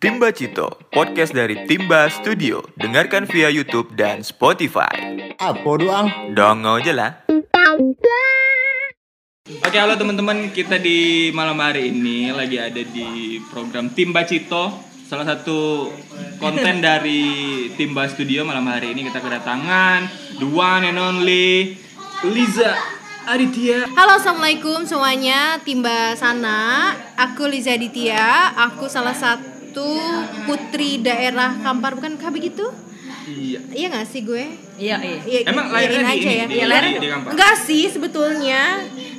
Timba Cito, podcast dari Timba Studio. Dengarkan via YouTube dan Spotify. Apa doang? Dongo aja lah. Oke, halo teman-teman. Kita di malam hari ini lagi ada di program Timba Cito. Salah satu konten dari Timba Studio malam hari ini kita kedatangan the one and only Liza Aditya. Halo assalamualaikum semuanya Timba sana Aku Liza Aditya Aku salah satu putri daerah Kampar Bukan kah begitu? Iya. Iya gak sih gue? Iya, iya. Iya, Emang lahirnya di aja ini, ya di- Iya, di- lahirnya- di Kampar? Enggak sih sebetulnya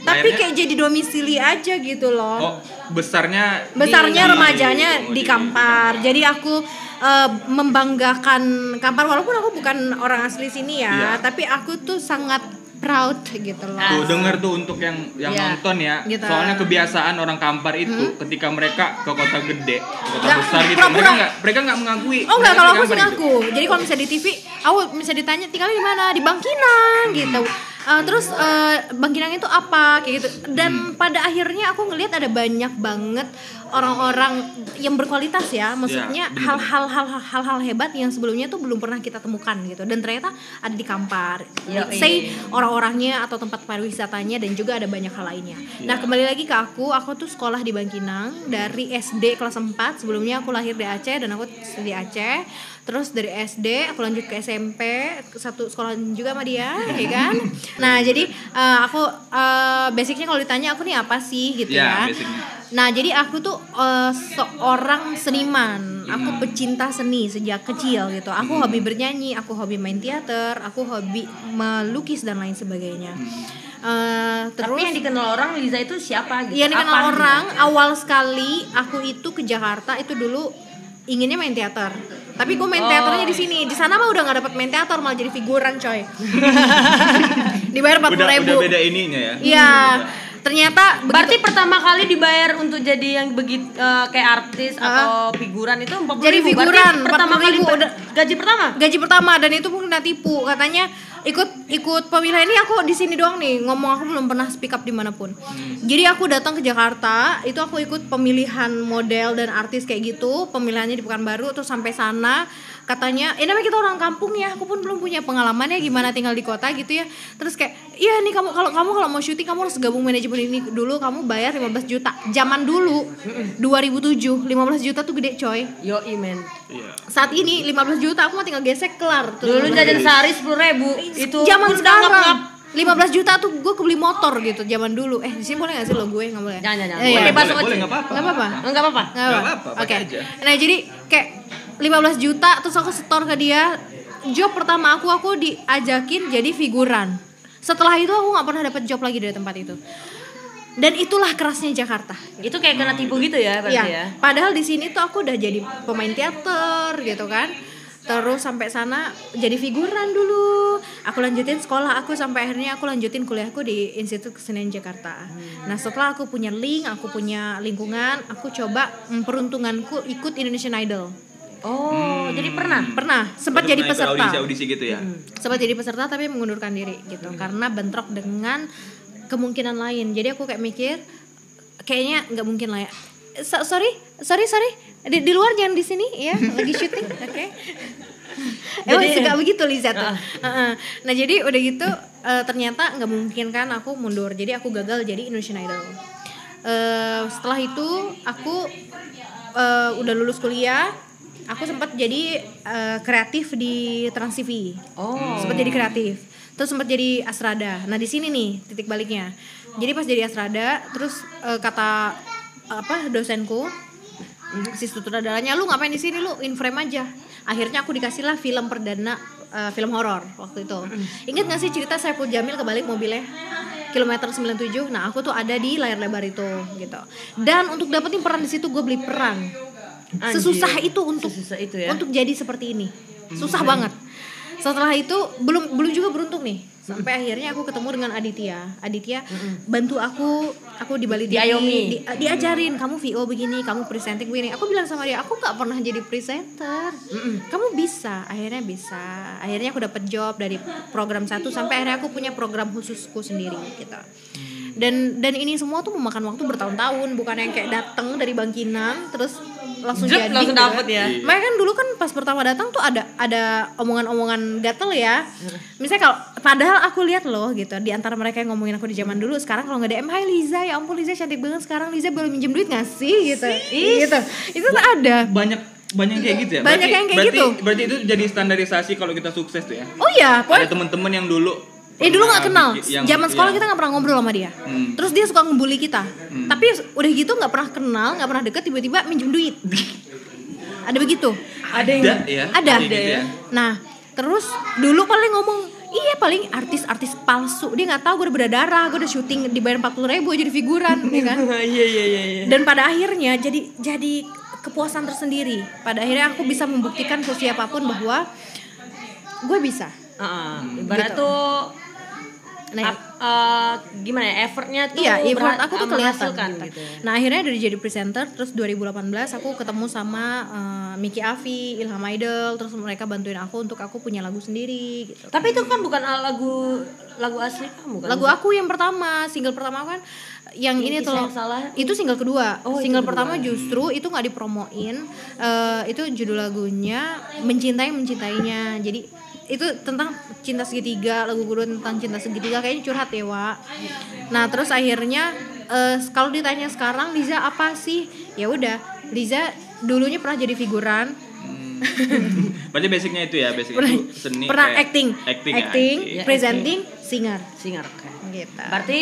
Tapi Lahirnya- kayak jadi domisili aja gitu loh Oh, besarnya Besarnya di- remajanya oh, di Kampar Jadi aku eh, membanggakan Kampar Walaupun aku bukan orang asli sini ya Iya. Tapi aku tuh sangat proud gitu loh Tuh denger tuh untuk yang yang Iya. nonton ya. Gitu. Soalnya kebiasaan orang Kampar itu ketika mereka ke kota gede, ke kota Nggak, besar gitu, pura-pura. mereka nggak mereka nggak mengakui. Oh enggak, kalau aku sih ngaku. Jadi kalau misalnya di TV, aku bisa ditanya tinggalnya di mana? Di Bangkinang gitu. Eh, terus eh, Bangkinang itu apa kayak gitu. Dan pada akhirnya aku ngelihat ada banyak banget orang-orang yang berkualitas ya. Maksudnya bener-bener. hal-hal hal-hal hal-hal hebat yang sebelumnya tuh belum pernah kita temukan gitu. Dan ternyata ada di Kampar. Yoi. Say orang-orangnya atau tempat pariwisatanya dan juga ada banyak hal lainnya. Nah, Iya. kembali lagi ke aku, aku tuh sekolah di Bangkinang dari SD kelas 4. Sebelumnya aku lahir di Aceh dan aku studi Aceh. Terus dari SD aku lanjut ke SMP, satu sekolah juga sama dia, ya kan? Nah, jadi eh, aku eh, basicnya kalau ditanya aku nih apa sih gitu Ya, ya. basicnya. Nah, jadi aku tuh eh, seorang seniman. Aku pecinta seni sejak kecil gitu. Aku hobi bernyanyi, aku hobi main teater, aku hobi melukis dan lain sebagainya. Eh, terus Tapi yang dikenal orang Liza itu siapa gitu? yang dikenal Apa orang awal sekali aku itu ke Jakarta itu dulu inginnya main teater. Tapi gue main teaternya di sini. Di sana mah udah nggak dapat main teater malah jadi figuran coy. Dibayar empat Udah ribu. udah beda ininya ya. Iya. Ternyata Berarti begitu- pertama kali dibayar untuk jadi yang begitu kayak artis atau figuran itu 40 Jadi ribu. figuran, Berarti pertama 40 kali udah. gaji pertama. gaji pertama dan itu pun kena tipu katanya ikut ikut pemilihan ini aku di sini doang nih. Ngomong aku belum pernah speak up di mana pun. Jadi aku datang ke Jakarta itu aku ikut pemilihan model dan artis kayak gitu pemilihannya di Pekanbaru terus sampai sana katanya ini namanya kita orang kampung ya aku pun belum punya pengalaman ya gimana tinggal di kota gitu ya terus kayak iya nih kamu kalau kamu kalau mau syuting kamu harus gabung manajemen ini dulu kamu bayar 15 juta zaman dulu 2007 15 juta tuh gede coy Yo men. Iya. saat ini 15 juta aku mah tinggal gesek kelar tuh Dulu jajan sehari 10 ribu. Itu zaman sekarang ngap-ngap. 15 juta tuh gue kebeli motor gitu zaman dulu eh di sini boleh gak sih lo gue nggak boleh Jangan, jangan, jangan. Eh, iya. Boleh, bebas boleh, aja. boleh, nggak apa-apa. nggak apa-apa Enggak apa-apa. nggak Nggak apa-apa, oke aja. nah jadi kayak 15 juta terus aku setor ke dia job pertama aku aku diajakin jadi figuran setelah itu aku nggak pernah dapat job lagi dari tempat itu dan itulah kerasnya Jakarta Itu kayak kena tipu gitu ya berarti Iya, ya. padahal di sini tuh aku udah jadi pemain teater gitu kan. Terus sampai sana jadi figuran dulu. Aku lanjutin sekolah aku sampai akhirnya aku lanjutin kuliahku di Institut Kesenian Jakarta. Nah, setelah aku punya link, aku punya lingkungan, aku coba mm, peruntunganku ikut Indonesian Idol. Oh, jadi pernah. Pernah sempat Untuk jadi peserta. Audisi-audisi gitu ya. Sempat jadi peserta tapi mengundurkan diri gitu karena bentrok dengan kemungkinan lain. Jadi aku kayak mikir kayaknya nggak mungkin lah ya. So- sorry, sorry, sorry. Di, di luar jangan di sini ya, lagi syuting. Oke. Emang Jadi- suka begitu Liza tuh. Heeh. Nah jadi udah gitu eh, ternyata nggak mungkin kan aku mundur. Jadi aku gagal jadi Indonesian Idol. Eh, setelah itu aku eh, udah lulus kuliah. Aku sempat jadi eh, kreatif di Trans TV Oh. sempat jadi kreatif. Terus sempat jadi asrada nah di sini nih titik baliknya. Jadi pas jadi asrada terus eh, kata apa dosenku si sutradaranya lu ngapain di sini? Lu in frame aja. Akhirnya aku dikasih lah film perdana eh, film horor waktu itu. Ingat gak sih cerita Saiful Jamil kebalik mobilnya? Kilometer 97 nah aku tuh ada di layar lebar itu gitu. Dan untuk dapetin peran di situ gue beli peran Anjir. sesusah itu untuk Sesusah itu ya. untuk jadi seperti ini. Susah banget. Setelah itu belum belum juga beruntung nih. Sampai akhirnya aku ketemu dengan Aditya. Aditya bantu aku. Aku di Bali Diayomi. di- diajarin kamu VO begini kamu presenting begini. Aku bilang sama dia aku nggak pernah jadi presenter. Kamu bisa. Akhirnya bisa. Akhirnya aku dapat job dari program satu sampai akhirnya aku punya program khususku sendiri gitu dan dan ini semua tuh memakan waktu bertahun-tahun bukan yang kayak datang dari bangkinan terus langsung Jep, jadi langsung gitu dapet kan. ya. Iya. Makanya kan dulu kan pas pertama datang tuh ada ada omongan-omongan gatel ya. Misalnya kalau padahal aku lihat loh gitu di antara mereka yang ngomongin aku di zaman dulu sekarang kalau nggak DM Hai Liza ya ampun Liza cantik banget sekarang Liza boleh minjem duit nggak sih gitu. Gitu. Itu tuh ada. banyak banyak yang kayak gitu ya. Banyak Berarti- yang kayak berarti, gitu. Berarti itu jadi standarisasi kalau kita sukses tuh ya. Oh iya, Ada teman-teman yang dulu Eh dulu nggak kenal. Zaman sekolah yang- kita nggak pernah ngobrol sama dia. Hmm. Terus dia suka ngebully kita. Tapi udah gitu nggak pernah kenal, nggak pernah deket, tiba-tiba minjem duit. Ada begitu. Ada yang ada ya. Ada. kayak gitu ya. Nah, terus dulu paling ngomong Iya paling artis-artis palsu Dia nggak tahu gue udah berdarah Gue udah syuting dibayar 40 ribu jadi figuran ya kan Iya iya iya iya. Dan pada akhirnya jadi jadi kepuasan tersendiri Pada akhirnya aku bisa membuktikan ke siapa pun bahwa Gue bisa Heeh. Ibarat Gitu. tuh Nah, ap- eh, gimana ya effortnya tuh Iya, effort aku tuh kelihatan. gitu. gitu. Nah, akhirnya dari jadi presenter terus 2018 aku ketemu sama eh, Miki Avi, Ilham Idol, terus mereka bantuin aku untuk aku punya lagu sendiri gitu. Tapi itu kan bukan lagu lagu asli kamu kan? Lagu aku yang pertama, single pertama kan yang ini tuh yang salah. itu single kedua. Oh, single kedua. pertama justru itu nggak dipromoin. Eh, itu judul lagunya Mencintai Mencintainya. Jadi itu tentang cinta segitiga, lagu kedua tentang cinta segitiga kayaknya curhat ya, Wak. Nah, terus akhirnya eh, kalau ditanya sekarang Liza apa sih? Ya udah, Liza dulunya pernah jadi figuran, Berarti basicnya itu ya, basic pernah, itu seni pernah kayak- acting, acting, ya, acting, Ya, presenting, singer. singer oke. Gitu. Berarti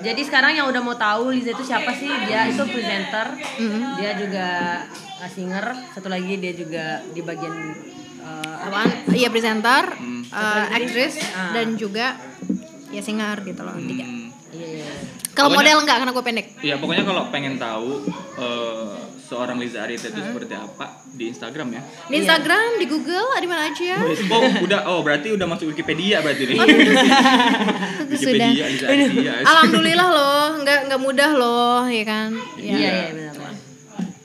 jadi sekarang yang udah mau tahu Liza itu siapa sih? Dia itu presenter, dia juga uh, singer, satu lagi dia juga di bagian uh, apa? apaan iya presenter Hmm. uh, aktris Ah. dan juga ya singer gitu loh tiga Hmm. Iya iya. kalau model enggak karena gue pendek Iya, pokoknya kalau pengen tahu eh, seorang Liza Arita itu seperti apa di Instagram ya. di Instagram di Google di mana aja Oh, udah oh berarti udah masuk Wikipedia berarti nih. Sudah Wikipedia Liza Arita. alhamdulillah loh nggak nggak mudah loh ya kan Iya ya. iya benar.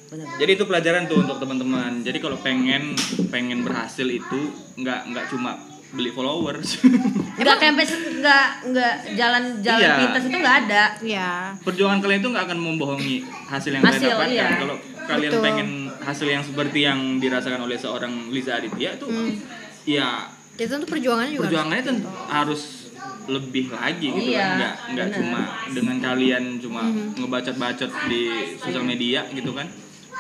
Benar. Jadi itu pelajaran tuh untuk teman-teman. Jadi kalau pengen pengen berhasil itu nggak nggak cuma beli followers. Enggak sampai enggak enggak jalan-jalan Iya. pintas itu enggak ada. ya Perjuangan kalian itu nggak akan membohongi hasil yang Hasil, kalian dapatkan. iya. Kalau kalian Betul. pengen hasil yang seperti yang dirasakan oleh seorang Liza Aditya itu ya ya tentu perjuangannya juga perjuangannya tentu harus lebih lagi gitu Iya, kan nggak nggak cuma dengan kalian cuma Mhm. ngebacot-bacot di sosial media gitu kan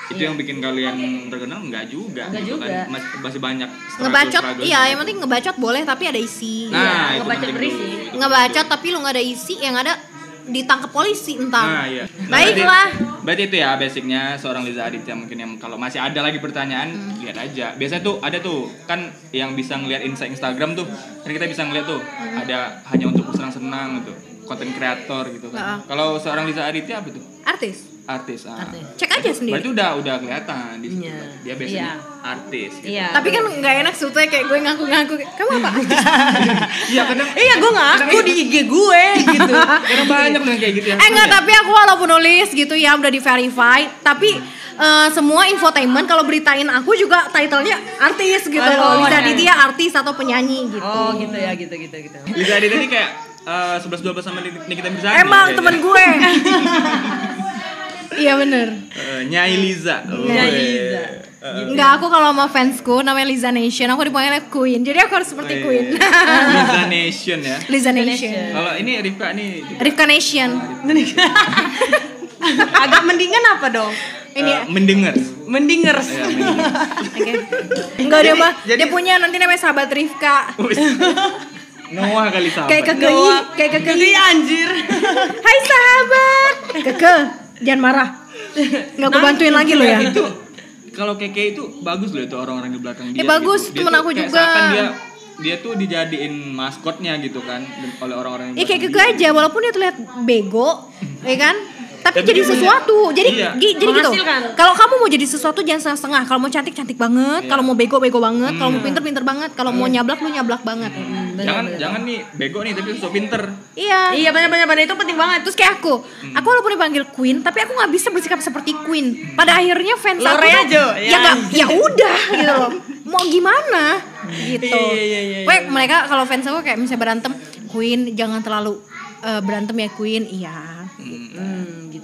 itu yang bikin kalian terkenal nggak juga Nggak gitu juga. kan Mas- masih banyak struggle- ngebacot struggle iya gitu. yang penting ngebacot boleh tapi ada isi nah Iya, itu ngebacot berisi. Itu ngebacot tapi lu nggak ada isi yang ada ditangkap polisi entar Nah, iya. Nah, baiklah Berarti, berarti itu ya basicnya seorang Liza Aditya mungkin yang kalau masih ada lagi pertanyaan Hmm. lihat aja. Biasanya tuh ada tuh kan yang bisa ngeliat Insta Instagram tuh. Kan kita bisa ngeliat tuh Hmm. ada hanya untuk senang-senang gitu. Konten kreator gitu kan. Kalau seorang Liza Aditya apa tuh? artis Artis. ah. Artis. cek aja sendiri Berarti udah udah kelihatan di situ. Iya. Dia biasanya Iya. artis. Gitu. Iya. tapi kan nggak enak sebetulnya kayak gue ngaku-ngaku kamu apa artis Iya kadang Iya, gue ngaku di IG gue gitu. kadang banyak yang kayak gitu ya. Eh enggak, tapi aku walaupun nulis gitu ya udah di verify, tapi eh, semua infotainment kalau beritain aku juga titlenya artis gitu Oh, loh. Bisa iya. dia artis atau penyanyi gitu. Oh, gitu ya, gitu gitu gitu. Liza Aditya ini kayak eh, sebelas dua belas sama Nikita Mirzani. Emang kayaknya. temen gue. iya bener. Eh, Nyai Liza. Nyai. Liza. Eh, Enggak, aku kalau sama fansku namanya Liza Nation, aku dipanggilnya Queen. Jadi aku harus seperti Oh, iya. Queen. Liza Nation ya. Liza Nation. Nation. Kalau ini Rifka nih Rifka Nation. Agak mendingan apa dong? Ini eh, mendengar. Mendengar. Oke. Enggak dia mah, jadi- dia punya nanti namanya sahabat Rifka. Noah kali sahabat. Kayak kekei, kayak kekei. Anjir. Hai sahabat. Keke, jangan marah. Nggak gue bantuin lagi lo ya. Itu kalau keke itu bagus loh itu orang-orang di belakang dia. Eh, bagus, gitu. Temen aku juga. dia dia tuh dijadiin maskotnya gitu kan oleh orang-orang yang Ya kayak keke aja, walaupun dia terlihat bego, ya kan? Tapi, jadi sesuatu. Jadi iya. gi- jadi gitu. Kalau kamu mau jadi sesuatu jangan setengah-setengah. Kalau mau cantik cantik banget, Iya. kalau mau bego bego banget, kalau mau pinter pinter banget, kalau mau nyablak lu nyablak banget. dia. Jangan jangan nih bego nih tapi sok pinter. Iya. Iya benar-benar benar itu penting banget. Terus kayak aku, aku walaupun dipanggil queen, tapi aku nggak bisa bersikap seperti queen. Pada akhirnya fans aku Lore tuh, aja, ya ya. nggak, ya udah gitu loh. Mau gimana? Gitu. Iya, iya, iya, iya. Mereka kalau fans aku kayak misalnya berantem, queen jangan terlalu eh, berantem ya Queen iya Hmm.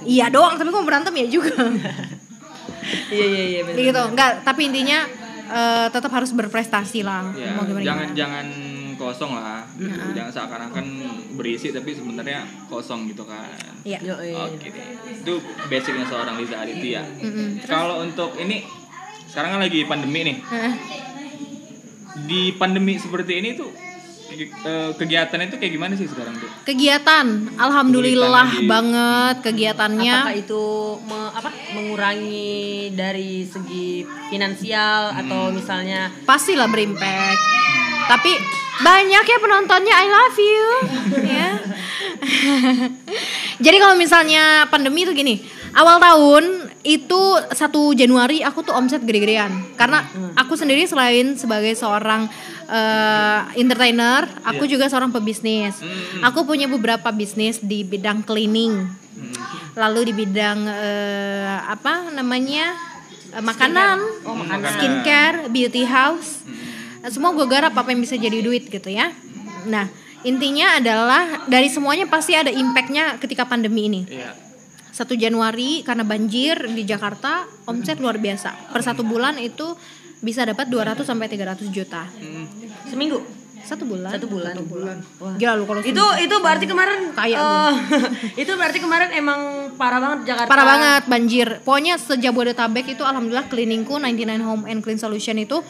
Iya doang tapi kok berantem ya juga Iya iya iya benar. gitu enggak tapi intinya eh, tetap harus berprestasi lah Ya, mau gimana jangan gimana. jangan kosong lah. Jangan seakan-akan berisi tapi sebenarnya kosong gitu kan. Iya. Iya. Oke deh. Itu basicnya seorang Liza Aditya. Mm-mm. Kalau untuk ini sekarang kan lagi pandemi nih. Heeh. Di pandemi seperti ini tuh kegiatannya itu kayak gimana sih sekarang tuh? kegiatan alhamdulillah Kegiatan di- banget kegiatannya. Apakah itu me- apa mengurangi dari segi finansial atau misalnya pastilah berimpact. Tapi banyak ya penontonnya I love you. Ya. Jadi kalau misalnya pandemi itu gini awal tahun itu satu Januari aku tuh omset gede-gedean. Karena hmm. aku sendiri selain sebagai seorang uh, entertainer aku yeah. juga seorang pebisnis. Hmm. Aku punya beberapa bisnis di bidang cleaning. Hmm. Lalu di bidang uh, apa namanya uh, makanan. Skincare. Beauty house. Semua gue garap apa yang bisa jadi duit gitu ya. Nah intinya adalah dari semuanya pasti ada impactnya ketika pandemi ini. Yeah 1 Januari karena banjir di Jakarta omset luar biasa. Per satu bulan itu bisa dapat 200 sampai 300 juta. Hmm. Seminggu? Satu bulan. Satu bulan. Satu bulan. Wah. Gila lu kalau Itu seminggu. itu berarti kemarin kayak uh, oh, itu berarti kemarin emang parah banget Jakarta. Parah banget banjir. Pokoknya sejak buat Bodetabek itu alhamdulillah cleaningku 99 Home and Clean Solution itu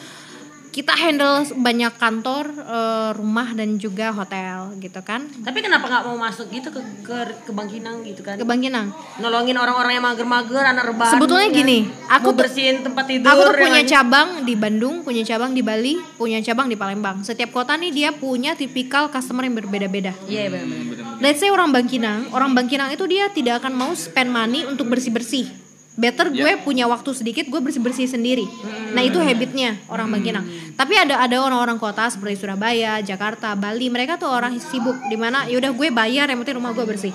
kita handle banyak kantor, eh, rumah dan juga hotel gitu kan. Tapi kenapa nggak mau masuk gitu ke ke, ke Bangkinang gitu kan? Ke Bangkinang. Nolongin orang-orang yang mager-mager, anak rebahan. Sebetulnya ya. gini, aku Mau bersihin tempat tidur. Aku tuh ya punya kan? cabang di Bandung, punya cabang di Bali, punya cabang di Palembang. Setiap kota nih dia punya tipikal customer yang berbeda-beda. Iya benar-benar. Let's say orang Bangkinang, orang Bangkinang itu dia tidak akan mau spend money untuk bersih-bersih. Better gue punya waktu sedikit, gue bersih-bersih sendiri. Nah itu habitnya orang Bangkinang. Tapi ada ada orang-orang kota seperti Surabaya, Jakarta, Bali, mereka tuh orang sibuk. Di mana yaudah gue bayar, yang penting rumah gue bersih.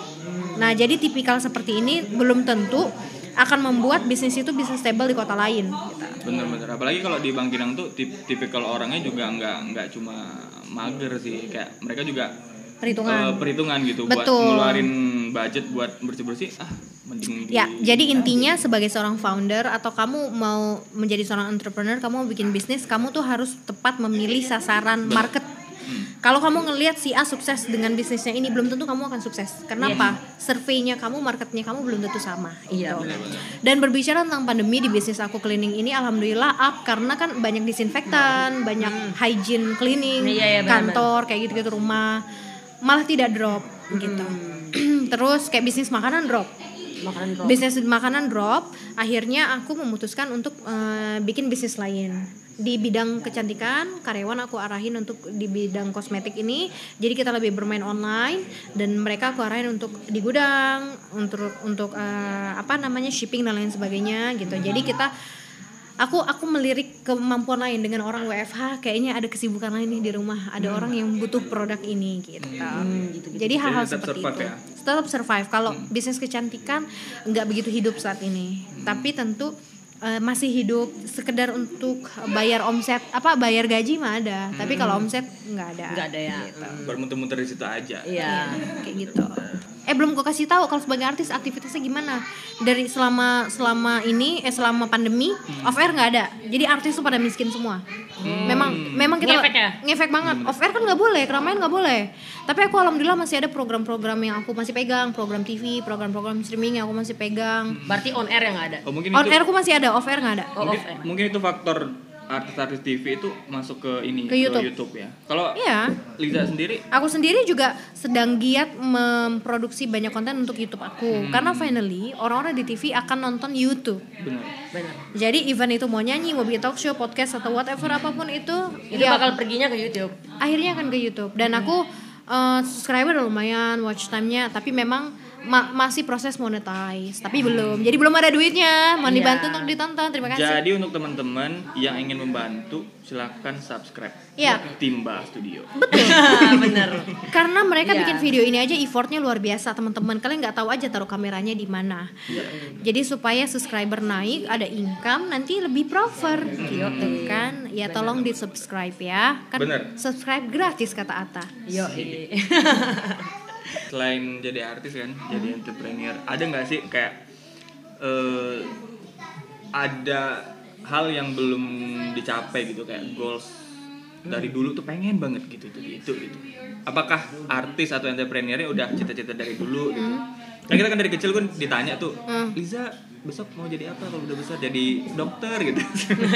Nah jadi tipikal seperti ini belum tentu akan membuat bisnis itu bisa stable di kota lain. Gitu. Bener-bener. Apalagi kalau di Bangkinang tuh tip tipikal orangnya juga nggak nggak cuma mager sih. Kayak mereka juga Perhitungan. eh, perhitungan gitu buat Betul. ngeluarin budget buat bersih-bersih. Ah, mending di Ya, jadi intinya sebagai seorang founder atau kamu mau menjadi seorang entrepreneur, kamu mau bikin bisnis, kamu tuh harus tepat memilih sasaran market. Kalau kamu ngelihat si A sukses dengan bisnisnya ini, belum tentu kamu akan sukses. Kenapa? Surveinya kamu, marketnya kamu belum tentu sama. Iya, gitu. Dan berbicara tentang pandemi di bisnis aku cleaning ini, alhamdulillah up karena kan banyak disinfektan, banyak hygiene cleaning, Iya, iya, kantor kayak gitu-gitu rumah, malah tidak drop gitu. Terus kayak bisnis makanan drop. Makanan drop. bisnis makanan drop akhirnya aku memutuskan untuk eh, bikin bisnis lain. Di bidang kecantikan karyawan aku arahin untuk di bidang kosmetik ini. Jadi kita lebih bermain online dan mereka aku arahin untuk di gudang untuk untuk eh, apa namanya shipping dan lain sebagainya gitu. Jadi kita aku aku melirik kemampuan lain dengan orang WFH kayaknya ada kesibukan lain nih di rumah. Ada orang yang butuh produk ini gitu. Jadi hal-hal Jadi tetap seperti survive itu. ya? tetap survive. Kalau bisnis kecantikan nggak begitu hidup saat ini. Tapi tentu eh, masih hidup sekedar untuk bayar omset. Apa bayar gaji mah ada. Tapi kalau omset nggak ada. Nggak ada ya. bermuter-muter di situ aja. Iya. kayak gitu eh belum gue kasih tahu kalau sebagai artis aktivitasnya gimana. Dari selama selama ini eh selama pandemi off air nggak ada. Jadi artis tuh pada miskin semua. Memang memang kita Ngefek ya? ngefek banget. Off air kan nggak boleh keramaian nggak boleh. Tapi aku alhamdulillah masih ada program-program yang aku masih pegang program TV program-program streaming yang aku masih pegang. Berarti on air yang nggak ada. Oh, mungkin on itu air aku masih ada off air nggak ada. Oh, mungkin, off air. mungkin itu faktor artis-artis TV itu masuk ke ini Ke YouTube. ya. Kalau iya Liza sendiri Aku sendiri juga sedang giat memproduksi banyak konten untuk YouTube aku karena finally orang-orang di TV akan nonton YouTube. benar. Benar. Jadi event itu mau nyanyi, mau bikin talk show, podcast atau whatever apa pun itu, Itu ya bakal perginya ke YouTube. akhirnya akan ke YouTube. Dan aku eh, subscriber lumayan, watch time-nya, tapi memang ma- masih proses monetize, tapi belum. Jadi belum ada duitnya. Mau Iya. dibantu untuk ditonton. Terima kasih. Jadi untuk teman-teman yang ingin membantu silakan subscribe Iya. Timba Studio. Betul. Bener. Karena mereka Iya. bikin video ini aja effortnya luar biasa teman-teman. Kalian nggak tahu aja taruh kameranya di mana. Jadi supaya subscriber naik, ada income, nanti lebih proper gitu kan. Ya tolong di subscribe ya. Kan Bener. subscribe gratis kata Ata. Yo. selain jadi artis kan jadi entrepreneur ada nggak sih kayak eh, ada hal yang belum dicapai gitu kayak goals dari dulu tuh pengen banget gitu itu gitu gitu apakah artis atau entrepreneurnya udah cita-cita dari dulu gitu Nah kita kan dari kecil kan ditanya tuh, Liza besok mau jadi apa kalau udah besar jadi dokter gitu.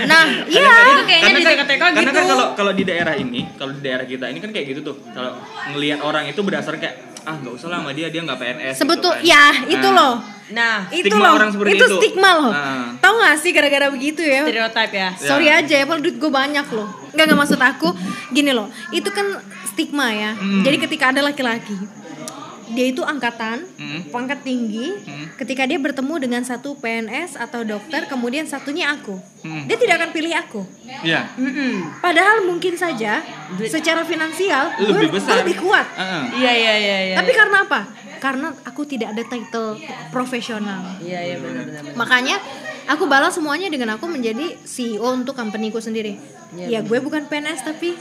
Nah, iya. Itu kayaknya di kan, TK-TK karena gitu. kan kalau kalau di daerah ini, kalau di daerah kita ini kan kayak gitu tuh. Kalau ngelihat orang itu berdasar kayak ah nggak usah lah sama dia dia nggak PNS. Sebetul gitu kan. ya, itu Nah, loh. Nah, Itu Stigma loh. orang seperti itu itu. stigma loh. Nah. Tahu gak sih gara-gara begitu ya? stereotip ya. Sorry aja ya, padahal duit gue banyak loh. Enggak nggak maksud aku gini loh. Itu kan stigma ya. Hmm. Jadi ketika ada laki-laki dia itu angkatan, Hmm. pangkat tinggi. Ketika dia bertemu dengan satu PNS atau dokter, kemudian satunya aku, Hmm. dia tidak akan pilih aku. Iya. Mm-mm. Padahal mungkin saja secara finansial gue Lebih besar. lebih kuat. Heeh. Iya iya iya iya. Tapi karena apa? Karena aku tidak ada title profesional. Iya iya benar benar. benar. Makanya aku balas semuanya dengan aku menjadi CEO untuk companyku sendiri. Iya, ya gue bukan PNS tapi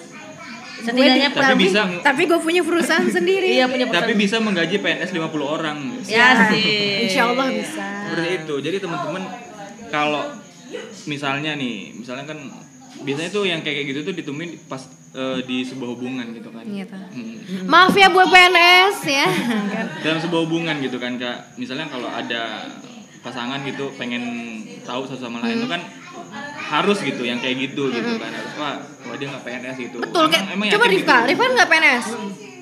Setidaknya gue Tapi bisa- tapi gue punya perusahaan sendiri. Iya punya Tapi pesan. bisa menggaji PNS 50 orang. Ya sih. Insya Allah bisa. Seperti itu. Jadi teman-teman kalau misalnya nih, misalnya kan biasanya tuh yang kayak gitu tuh ditemuin pas eh, di sebuah hubungan gitu kan. Iya. Hmm. Maaf ya buat PNS ya. dalam sebuah hubungan gitu kan kak misalnya kalau ada pasangan gitu pengen tahu satu sama lain itu kan harus gitu yang kayak gitu gitu kan harus wah wah dia nggak PNS gitu Betul kayak Emang- coba Rifka, gitu? Rifka nggak PNS.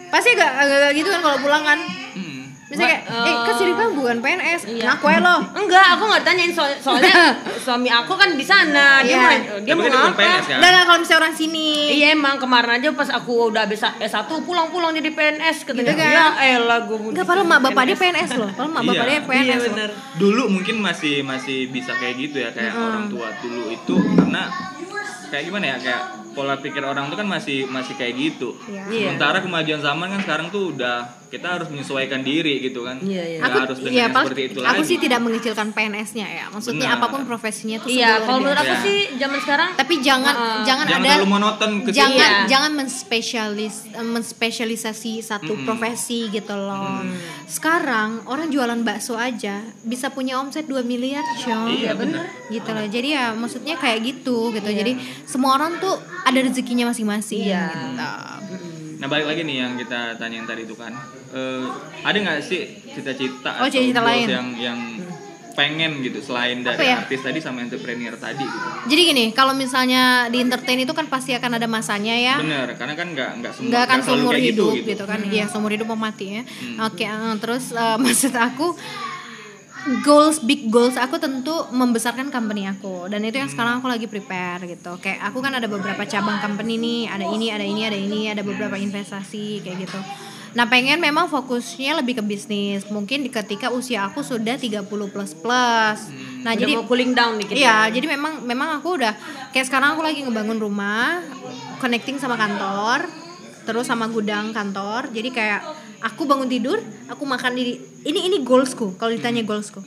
Pasti gak, agak gitu kan kalau pulang kan. Hmm. Misalnya kayak, eh kan bukan PNS, Iya. ngaku aja lo. Enggak, aku nggak tanyain so- soalnya suami aku kan di sana. Dia Iya. mau dia Tapi mau kan ngapa? PNS kan Enggak kalau misalnya orang sini. Iya emang kemarin aja pas aku udah bisa S1 pulang-pulang jadi PNS katanya. Gitu kan? Ya elah gue Enggak padahal mak bapak dia PNS loh. Padahal mak bapak Iya. dia PNS Iya loh. bener. dulu mungkin masih masih bisa kayak gitu ya kayak orang tua dulu itu karena kayak gimana ya kayak pola pikir orang tuh kan masih masih kayak gitu Iya. Iya. sementara kemajuan zaman kan sekarang tuh udah kita harus menyesuaikan diri gitu kan Iya, iya. Nggak Aku harus dengan iya, Pak, seperti itu aku lagi sih tidak mengecilkan PNS-nya ya. Maksudnya Benar. apa pun profesinya tuh Iya, kalau menurut aku Iya. sih zaman sekarang tapi jangan Heeh. jangan, jangan ada terlalu monoton ke jangan Iya. jangan menspesialis eh, menspesialisasi satu profesi gitu loh. Sekarang orang jualan bakso aja bisa punya omset 2 miliar, Syong. Iya, bener. Gitu loh. Jadi ya maksudnya kayak gitu gitu. Jadi semua orang tuh ada rezekinya masing-masing Iya. gitu. Nah balik lagi nih yang kita tanyain tadi itu kan, Eh, ada nggak sih cita-cita Oh, atau cita-cita goals lain. yang yang pengen gitu selain dari ya? artis tadi sama entrepreneur tadi gitu? Jadi gini, kalau misalnya di entertain itu kan pasti akan ada masanya ya. Bener, karena kan nggak nggak semua nggak akan seumur kayak hidup gitu, gitu, kan iya seumur hidup mau mati ya oke eh, terus eh, maksud aku goals big goals aku tentu membesarkan company aku. Dan itu yang sekarang aku lagi prepare gitu. Kayak aku kan ada beberapa cabang company nih ada ini ada ini ada ini ada beberapa investasi kayak gitu. Nah pengen memang fokusnya lebih ke bisnis. Mungkin ketika usia aku sudah 30 plus plus. Nah udah jadi mau cooling down dikit. Iya, jadi memang memang aku udah kayak sekarang aku lagi ngebangun rumah, connecting sama kantor, terus sama gudang kantor. Jadi kayak aku bangun tidur, aku makan di ini ini goalsku. Kalau ditanya goalsku,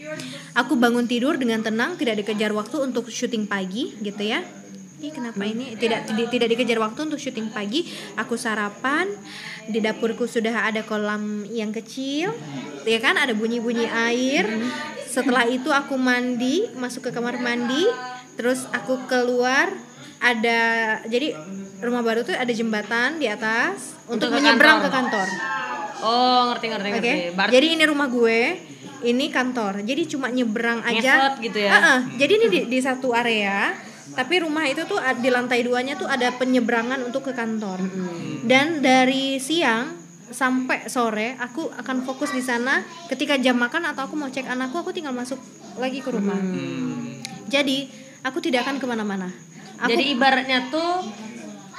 aku bangun tidur dengan tenang, tidak dikejar waktu untuk syuting pagi, gitu ya. Ih, kenapa ini tidak tidak tidak dikejar waktu untuk syuting pagi? Aku sarapan di dapurku sudah ada kolam yang kecil, ya kan? Ada bunyi-bunyi air. Setelah itu aku mandi, masuk ke kamar mandi, terus aku keluar ada jadi rumah baru tuh ada jembatan di atas untuk, Untuk ke menyeberang kantor. ke kantor. Oh, ngerti ngerti Oke. ngerti. Berarti Jadi ini rumah gue, ini kantor. Jadi cuma nyebrang aja. Ngesot gitu ya? Heeh. Jadi ini di, di satu area, tapi rumah itu tuh di lantai duanya tuh ada penyeberangan untuk ke kantor. Dan dari siang sampai sore aku akan fokus di sana. Ketika jam makan atau aku mau cek anakku, aku tinggal masuk lagi ke rumah. Jadi aku tidak akan ke mana-mana. Aku jadi ibaratnya tuh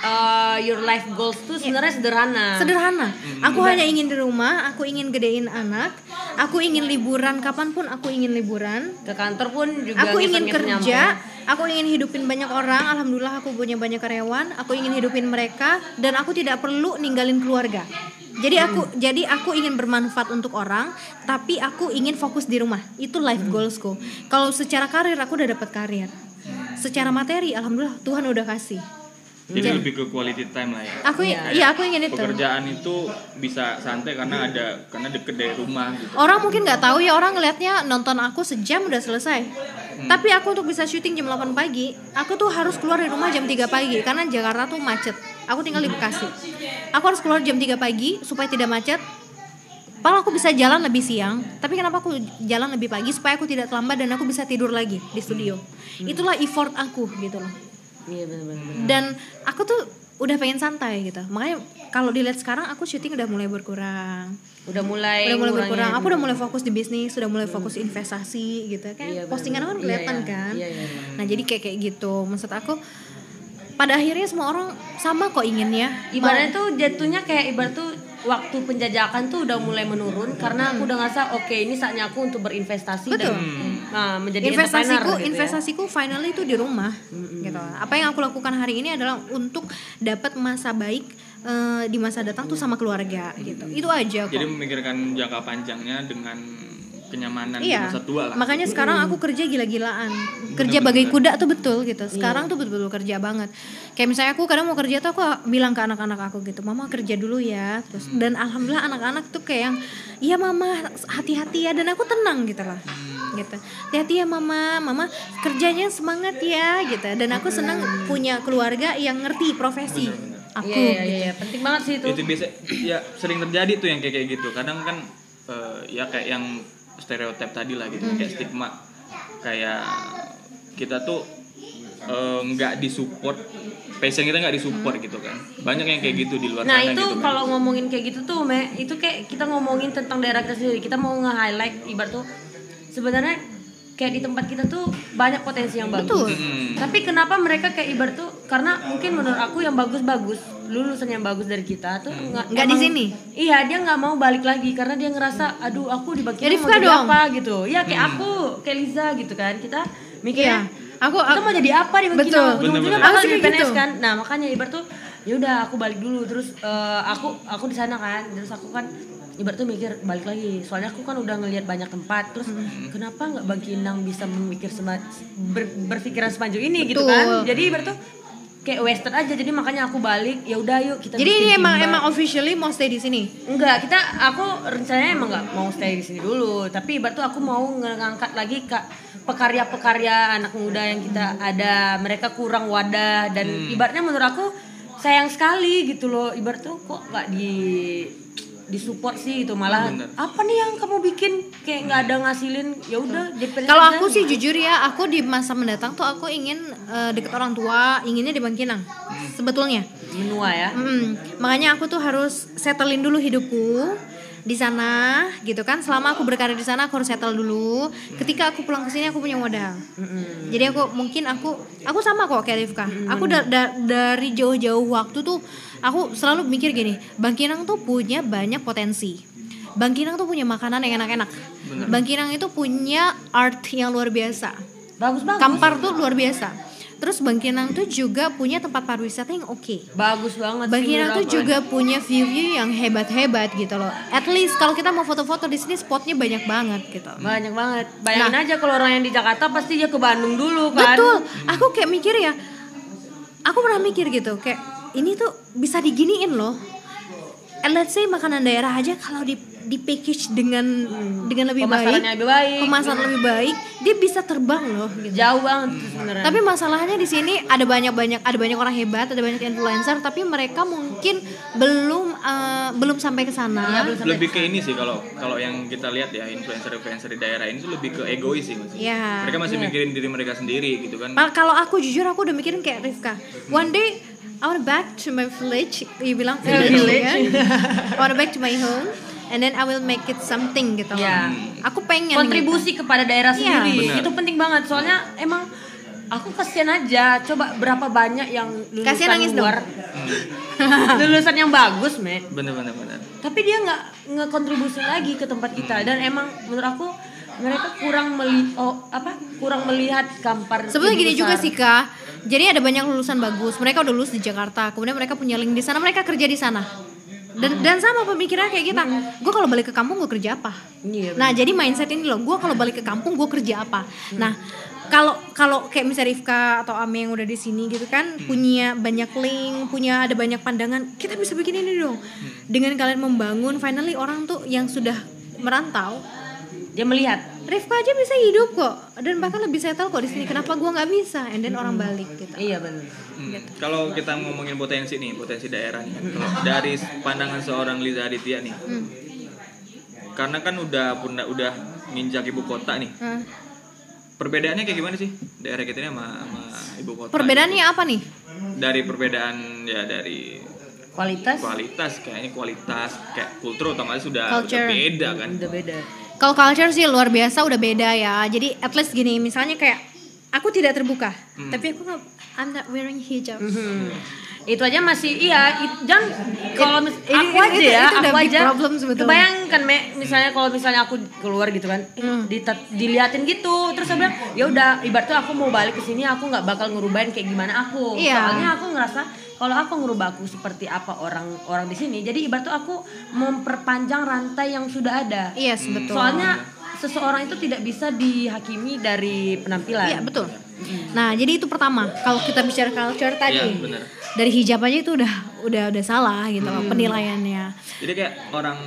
uh, your life goals tuh sebenarnya sederhana. sederhana. Aku hanya ingin di rumah, aku ingin gedein anak, aku ingin liburan kapan pun aku ingin liburan. Ke kantor pun juga Aku ingin kerja, nyambung. aku ingin hidupin banyak orang. Alhamdulillah aku punya banyak karyawan. Aku ingin hidupin mereka dan aku tidak perlu ninggalin keluarga. Jadi aku jadi aku ingin bermanfaat untuk orang, tapi aku ingin fokus di rumah. Itu life goalsku. Kalau secara karir aku udah dapat karir. Secara materi alhamdulillah Tuhan udah kasih. Jadi lebih ke quality time lah ya. Aku iya aku ingin itu. Pekerjaan itu bisa santai karena ada karena deket dari rumah gitu. Orang mungkin nggak tahu ya orang ngelihatnya nonton aku sejam udah selesai. Tapi aku untuk bisa syuting jam 8 pagi, aku tuh harus keluar dari rumah jam 3 pagi karena Jakarta tuh macet. Aku tinggal di Bekasi. Aku harus keluar jam 3 pagi supaya tidak macet. Padahal aku bisa jalan lebih siang, tapi kenapa aku jalan lebih pagi supaya aku tidak terlambat dan aku bisa tidur lagi di studio. Itulah effort aku gitu loh. Iya benar-benar. Dan aku tuh udah pengen santai gitu. Makanya kalau dilihat sekarang aku syuting udah mulai berkurang Udah mulai udah mulai berkurang aku udah mulai fokus di bisnis sudah mulai fokus investasi gitu kan Iya, postingan kan Iya, kelihatan iya. kan Iya, iya, iya. nah jadi kayak kayak gitu maksud aku pada akhirnya semua orang sama kok inginnya Ibaratnya tuh jatuhnya kayak ibarat tuh waktu penjajakan tuh udah mulai menurun karena aku udah ngerasa oke ini saatnya aku untuk berinvestasi Betul. dan nah, menjadi investasiku entrepreneur gitu ya. investasiku finally itu di rumah gitu. Apa yang aku lakukan hari ini adalah untuk dapat masa baik eh, di masa datang tuh sama keluarga gitu. Itu aja kok Jadi memikirkan jangka panjangnya dengan kenyamanan di Iya, masa tua lah. makanya sekarang aku kerja gila-gilaan. Kerja bagai kuda tuh betul gitu. Sekarang tuh betul-betul kerja banget. Kayak misalnya aku kadang mau kerja tuh aku bilang ke anak-anak aku gitu Mama kerja dulu ya. Terus Dan alhamdulillah anak-anak tuh kayak yang Iya mama hati-hati ya. Dan aku tenang gitu lah gitu. Hati-hati ya mama. Mama kerjanya semangat ya. Gitu. Dan aku senang punya keluarga yang ngerti profesi aku Iya, iya, gitu. iya, penting banget sih itu. itu biasa ya sering terjadi tuh yang kayak kayak gitu. Kadang kan eh, ya kayak yang stereotip tadi lah gitu kayak stigma kayak kita tuh eh, nggak disupport passion kita nggak disupport gitu kan banyak yang kayak gitu di luar Nah sana itu gitu kan. kalau ngomongin kayak gitu tuh, Me, itu kayak kita ngomongin tentang daerah kita sendiri. Kita mau nge-highlight ibarat tuh sebenarnya kayak di tempat kita tuh banyak potensi yang bagus. Betul. Mm. Tapi kenapa mereka kayak ibarat tuh karena mungkin menurut aku yang bagus-bagus lulusan yang bagus dari kita tuh nggak Nggak di sini? Iya dia nggak mau balik lagi karena dia ngerasa aduh aku di Ya, bagian mau jadi dong. apa gitu. Iya kayak aku kayak Liza gitu kan kita mikirnya Iya. Aku, kita aku mau jadi apa di Betul. ujung-ujungnya bakal Aku sih jadi kayak PNS gitu. kan nah makanya ibarat tuh ya udah aku balik dulu terus eh, aku aku di sana kan terus aku kan ibarat tuh mikir balik lagi soalnya aku kan udah ngelihat banyak tempat terus kenapa nggak Bang Kinang bisa memikir sema, ber- berpikiran semaju ini gitu kan Betul. jadi ibarat tuh kayak western aja jadi makanya aku balik ya udah yuk kita jadi bikin ini emang timba. emang officially mau stay di sini? Enggak, kita aku rencananya emang nggak mau stay di sini dulu, tapi ibarat tuh aku mau ngangkat lagi kak pekarya-pekarya anak muda yang kita ada, mereka kurang wadah dan ibaratnya menurut aku sayang sekali gitu loh, ibarat tuh kok nggak di disupport sih itu malah Bener. apa nih yang kamu bikin kayak nggak ada ngasilin ya udah Kalau aku sih jujur ya, aku di masa mendatang tuh aku ingin eh, deket orang tua, inginnya di Bangkinang. Sebetulnya. menua ya Mm, makanya aku tuh harus settlein dulu hidupku di sana gitu kan. Selama aku berkarir di sana aku harus settle dulu. Ketika aku pulang ke sini aku punya modal. Jadi aku mungkin aku aku sama kok kayak Rifka. Aku da- da- dari jauh-jauh waktu tuh aku selalu mikir gini, Bangkinang tuh punya banyak potensi. Bangkinang tuh punya makanan yang enak-enak. Bangkinang itu punya art yang luar biasa. bagus bagus Kampar tuh luar biasa. Terus Bangkinang tuh juga punya tempat pariwisata yang oke. bagus banget Bangkinang tuh juga punya view-view yang hebat-hebat gitu loh. At least kalau kita mau foto-foto di sini spotnya banyak banget gitu. banyak banget bayangin aja kalau orang yang di Jakarta pasti dia ke Bandung dulu kan Nah. Betul. Aku kayak mikir ya. Aku pernah mikir gitu kayak ini tuh bisa diginiin loh. And let's say makanan daerah aja kalau di di package dengan dengan lebih baik, Pemasarannya lebih baik. pemasaran lebih baik, dia bisa terbang loh gitu. jauh banget sebenarnya Tapi masalahnya di sini ada banyak banyak ada banyak orang hebat, ada banyak influencer, tapi mereka mungkin belum eh, belum sampai ke sana. lebih ke ini sih kalau kalau yang kita lihat ya influencer influencer di daerah ini tuh lebih ke egois sih mas Iya. mereka masih mikirin diri mereka sendiri gitu kan Kalau aku jujur aku udah mikirin kayak Rifka. One day I wanna back to my village. You bilang village, Village. kan? I wanna back to my home. And then I will make it something gitu. Iya. Aku pengen kontribusi kepada daerah Iya. sendiri Benar. itu penting banget soalnya emang aku kasihan aja coba berapa banyak yang lulusan Kasihan nangis dong. luar lulusan yang bagus met bener bener bener tapi dia nggak ngekontribusi lagi ke tempat kita dan emang menurut aku mereka kurang meli oh apa kurang melihat kampar Sebetulnya gini juga besar. sih kak. Jadi ada banyak lulusan bagus. Mereka udah lulus di Jakarta. Kemudian mereka punya link di sana. Mereka kerja di sana. Dan dan sama pemikiran kayak kita. Gue kalau balik ke kampung gue kerja apa? Iya, Nah jadi mindset ini loh. Gue kalau balik ke kampung gue kerja apa? Nah kalau kalau kayak misalnya Rifka atau Ame yang udah di sini gitu kan punya banyak link, punya ada banyak pandangan, kita bisa bikin ini dong. Dengan kalian membangun, finally orang tuh yang sudah merantau, Dia melihat. Rifka aja bisa hidup kok dan bahkan lebih settle kok di sini. Kenapa gua nggak bisa? And then orang balik gitu. Iya benar. Hmm. Kalau kita ngomongin potensi nih, potensi daerah nih. Kalau dari pandangan seorang Liza Aditya nih. Hmm. Karena kan udah udah, udah nginjak ibu kota nih. Hah. Perbedaannya kayak gimana sih daerah kita ini sama, sama ibu kota? Perbedaannya apa nih? Dari perbedaan ya dari Kualitas kualitas kayaknya kualitas kayak kultur otomatis sudah, Culture. beda kan. udah beda. Kalau culture sih luar biasa udah beda ya. Jadi at least gini, misalnya kayak aku tidak terbuka, tapi aku nggak I'm not wearing hijab. Hmm. Itu aja masih iya, it- jangan kalau mis- aku aja ya, aku aja problem sebetulnya. kebayangkan me, misalnya kalau misalnya aku keluar gitu kan, Hmm. dita- diliatin gitu, terus saya bilang ya udah, ibaratnya aku mau balik ke sini, aku nggak bakal ngerubahin kayak gimana aku, Iya. soalnya aku ngerasa kalau aku ngerubah aku seperti apa orang orang di sini, jadi ibaratnya aku memperpanjang rantai yang sudah ada. Iya, yes, betul. Soalnya seseorang itu tidak bisa dihakimi dari penampilan. Iya betul. Nah jadi itu pertama kalau kita bicara culture tadi Iya, benar. dari hijab aja itu udah udah udah salah gitu loh penilaiannya. Jadi kayak orang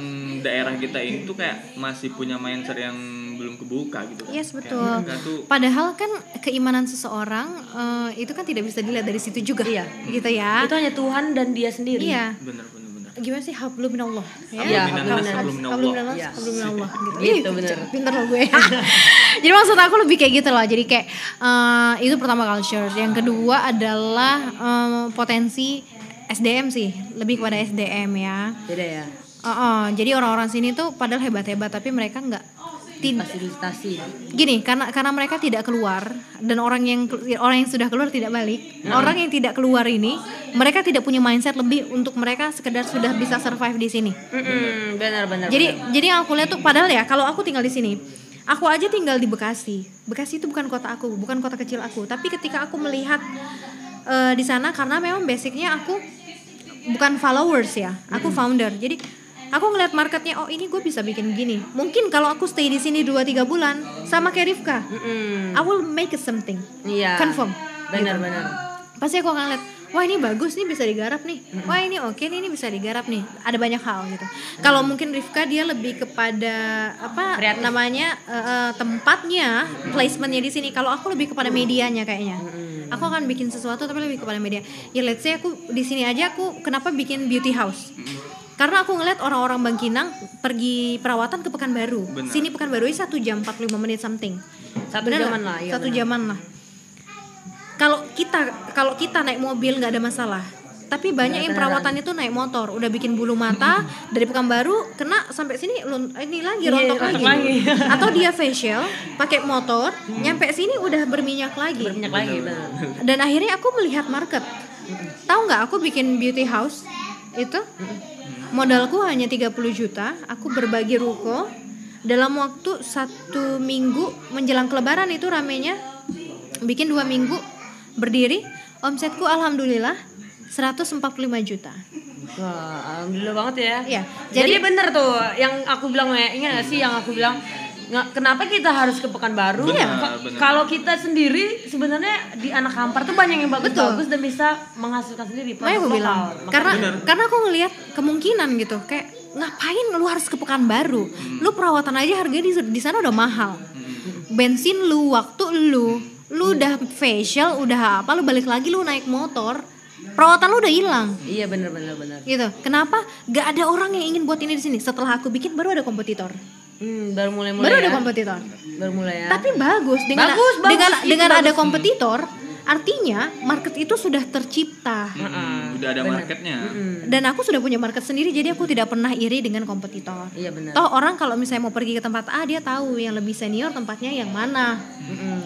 daerah kita ini tuh kayak masih punya mindset yang belum kebuka gitu. kan. Yes betul. tuh Padahal kan keimanan seseorang eh, itu kan tidak bisa dilihat dari situ juga. Iya. Gitu ya. Itu hanya Tuhan dan dia sendiri. Iya. bener bener bener. Gimana sih hablum minallah ya? Iya, Hablum minallah. Hablum minallah, hablum minallah gitu. Gitu, bener. Pinter loh gue. Jadi maksud aku lebih kayak gitu loh. Jadi kayak eh, itu pertama culture. Yang kedua adalah eh, potensi SDM sih, lebih kepada SDM ya. Beda ya. Oh, oh, jadi orang-orang sini tuh padahal hebat-hebat tapi mereka nggak Fasilitasi. gini karena karena mereka tidak keluar dan orang yang orang yang sudah keluar tidak balik. Orang yang tidak keluar ini mereka tidak punya mindset lebih untuk mereka sekedar sudah bisa survive di sini. Mm-mm, benar benar. jadi benar. jadi yang aku lihat tuh padahal ya kalau aku tinggal di sini aku aja tinggal di Bekasi. Bekasi itu bukan kota aku bukan kota kecil aku. Tapi ketika aku melihat eh, di sana karena memang basicnya aku bukan followers ya aku founder. Jadi aku ngeliat marketnya oh ini gue bisa bikin gini. Mungkin kalau aku stay di sini 2-3 bulan sama kayak Rifka Mm-mm. I will make it something. Iya. confirm. Benar gitu. benar. pasti aku akan lihat wah ini bagus nih bisa digarap nih. Wah ini oke nih ini bisa digarap nih. Ada banyak hal gitu. Kalau mungkin Rifka dia lebih kepada apa Kreatif. namanya eh, tempatnya placementnya di sini. Kalau aku lebih kepada medianya kayaknya. Aku akan bikin sesuatu tapi lebih kepada media. Ya let's say aku di sini aja aku kenapa bikin beauty house karena aku ngeliat orang-orang Bangkinang pergi perawatan ke Pekanbaru. Benar. Sini Pekanbaru ini satu jam 45 menit something. Satu Bener nggak? lah. Iya, satu benar. jaman lah kalau kita kalau kita naik mobil nggak ada masalah tapi banyak yang perawatan itu naik motor udah bikin bulu mata dari Pekanbaru kena sampai sini ini lagi Iya, rontok rontok lagi. lagi. atau dia facial pakai motor nyampe sini udah berminyak lagi Berminyak lagi benar. dan akhirnya aku melihat market tahu nggak aku bikin beauty house itu? Modalku hanya 30 juta. Aku berbagi ruko. Dalam waktu satu minggu menjelang kelebaran itu ramenya bikin dua minggu berdiri. Omsetku alhamdulillah 145 juta. Wah, alhamdulillah banget ya. Iya, Jadi, jadi- bener tuh yang aku bilang ya, ingat gak sih yang aku bilang nggak kenapa kita harus ke Pekanbaru? Benar, Ka- benar. Kalau kita sendiri sebenarnya di anak kampar tuh banyak yang bagus-bagus dan bisa menghasilkan sendiri Makanya aku produk bilang lokal. Makanya- karena karena aku ngelihat kemungkinan gitu kayak ngapain lu harus ke Pekanbaru? Lu perawatan aja harganya di, di sana udah mahal. Bensin lu waktu lu lu udah facial udah apa lu balik lagi lu naik motor perawatan lu udah hilang. Iya bener bener bener. gitu. Kenapa? Gak ada orang yang ingin buat ini di sini. Setelah aku bikin baru ada kompetitor Hmm, baru mulai mulai baru ya. ada kompetitor? Baru mulai ya. tapi bagus dengan Bagus, bagus, dengan itu dengan bagus. ada kompetitor artinya market itu sudah tercipta. Hmm, udah ada marketnya. dan aku sudah punya market sendiri jadi aku tidak pernah iri dengan kompetitor. Iya benar. toh orang kalau misalnya mau pergi ke tempat A dia tahu yang lebih senior tempatnya yang mana.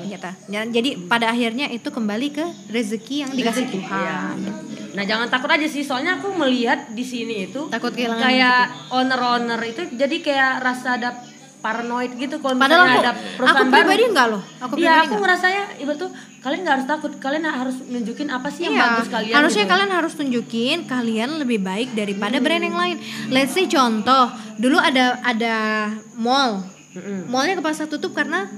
Gitu Ya, jadi pada akhirnya itu kembali ke rezeki yang dikasih Tuhan Nah jangan takut aja sih, soalnya aku melihat di sini itu Takut kehilangan kayak owner-owner itu jadi kayak rasa ada paranoid gitu kalau padahal misalnya aku ada aku perusahaan baru. pribadi enggak loh aku Iya, aku enggak. ngerasanya ibarat tuh kalian nggak harus takut, kalian harus nunjukin apa sih yang Iya, bagus kalian. harusnya gitu. kalian harus tunjukin kalian lebih baik daripada brand yang lain. Let's say contoh, dulu ada ada mall, mallnya kepaksa tutup karena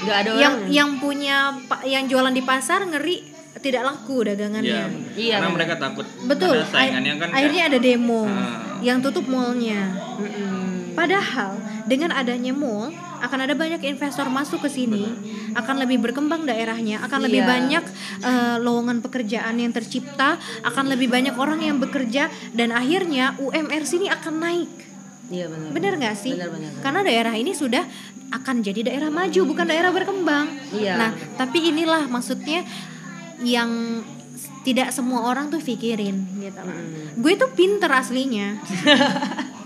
nggak ada yang orang yang punya yang jualan di pasar ngeri tidak laku dagangannya. Iya. Iya, Karena benar. mereka takut. Betul. Saingannya kan Akhir- akhirnya ada demo Ah. yang tutup mallnya. Mm-mm. Padahal dengan adanya mall akan ada banyak investor masuk ke sini, akan lebih berkembang daerahnya, akan lebih Iya. banyak eh, lowongan pekerjaan yang tercipta, akan lebih banyak orang yang bekerja dan akhirnya UMR sini akan naik. iya benar Bener nggak sih? Benar, benar. Karena daerah ini sudah akan jadi daerah maju, bukan daerah berkembang. Iya. Nah, tapi inilah maksudnya yang tidak semua orang tuh pikirin gitu. Gue tuh pinter aslinya.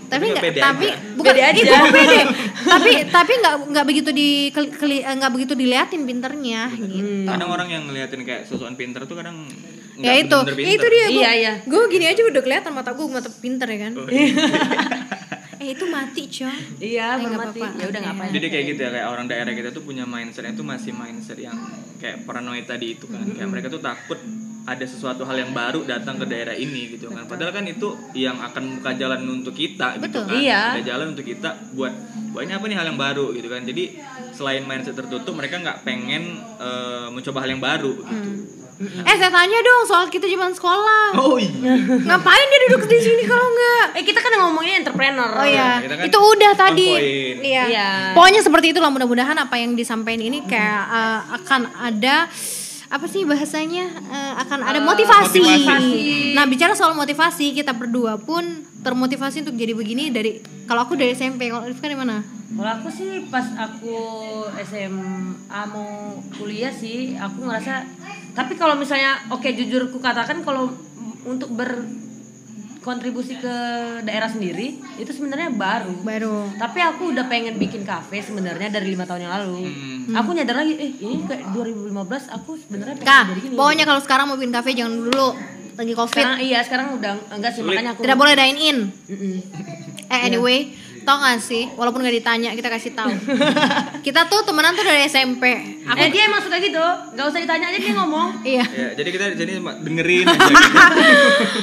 tapi nggak tapi aja. bukan Pede aja. Gue pede. tapi tapi nggak nggak begitu di eh, nggak begitu diliatin pinternya gitu. Kadang orang yang ngeliatin kayak sosokan pinter tuh kadang Ya itu, bener-bener ya itu dia. Gue, Iya, iya. gue gini aja udah kelihatan mata gue mata pinter ya kan. Oh, iya. eh itu mati coy. iya Eh, nggak bermati apa-apa. ya udah ngapain Jadi kayak gitu ya kayak orang daerah kita tuh punya mindsetnya tuh masih mindset yang kayak paranoid tadi itu kan. Kayak mereka tuh takut ada sesuatu hal yang baru datang ke daerah ini gitu kan. Padahal kan itu yang akan buka jalan untuk kita gitu Betul. kan. Iya. Ada jalan untuk kita buat buat ini apa nih hal yang baru gitu kan. Jadi selain mindset tertutup mereka nggak pengen eh, mencoba hal yang baru gitu. Eh saya tanya dong soal kita zaman sekolah. Oh iya. Ngapain dia duduk di sini kalau enggak? eh kita kan ngomongin entrepreneur Oh iya, kita kan itu udah tadi. Iya. Iya. Pokoknya seperti itulah mudah-mudahan apa yang disampaikan ini kayak uh, akan ada apa sih bahasanya Eh, akan ada motivasi. motivasi. Nah bicara soal motivasi kita berdua pun termotivasi untuk jadi begini dari kalau aku dari SMP kalau Rifka dari mana? Kalau aku sih pas aku SMA mau kuliah sih aku ngerasa tapi kalau misalnya oke jujur ku katakan kalau untuk berkontribusi ke daerah sendiri itu sebenarnya baru. Baru. Tapi aku udah pengen bikin kafe sebenarnya dari lima tahun yang lalu. Hmm. Aku nyadar lagi, eh ini kayak 2015 aku sebenarnya pengen Kak, jadi gini. pokoknya kalau sekarang mau bikin kafe jangan dulu lagi covid. sekarang iya sekarang udah enggak sih Sulit. makanya aku Tidak boleh dine in. Mm-mm. Eh anyway, tau gak sih? Walaupun gak ditanya, kita kasih tahu. kita tuh temenan tuh dari SMP. Aku eh dia emang suka gitu, nggak usah ditanya aja dia ngomong. iya. Ya, jadi kita di sini cuma dengerin aja. gitu.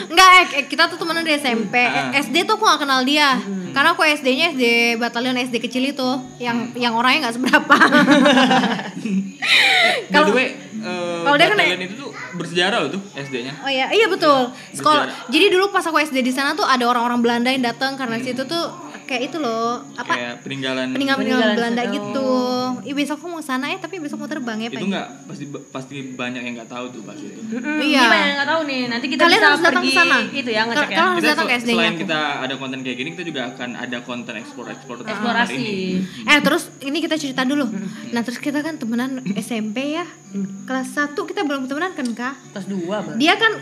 Enggak, eh, eh, kita tuh temenan dari SMP. Ah. Eh, SD tuh aku gak kenal dia. Karena aku SD-nya SD batalion SD kecil itu yang yang orangnya nggak seberapa. By the way, eh, Kalau dia kan- batalion itu tuh bersejarah loh tuh SD-nya. Oh iya, iya betul. Sekolah. Berjarak. Jadi dulu pas aku SD di sana tuh ada orang-orang Belanda yang datang karena situ tuh kayak itu loh, apa? Kayak peninggalan Peninggalan Peninggalan Belanda sejarah. gitu. Ih, besok aku mau sana ya, tapi besok mau terbang ya, itu nggak pasti pasti banyak yang nggak tahu tuh pas itu. Iya. Banyak yang nggak tahu nih. Nanti kita Kalian bisa harus datang pergi ke sana. itu ya ngecek Kal- ya. kalian harus Kita datang ke SD-nya selain aku. kita ada konten kayak gini, kita juga akan ada konten explore explore tentang Eksplorasi. ini. Eh terus ini kita cerita dulu. Nah terus kita kan temenan SMP ya. Kelas 1 kita belum temenan kan kak? Kelas 2 Bang. Dia kan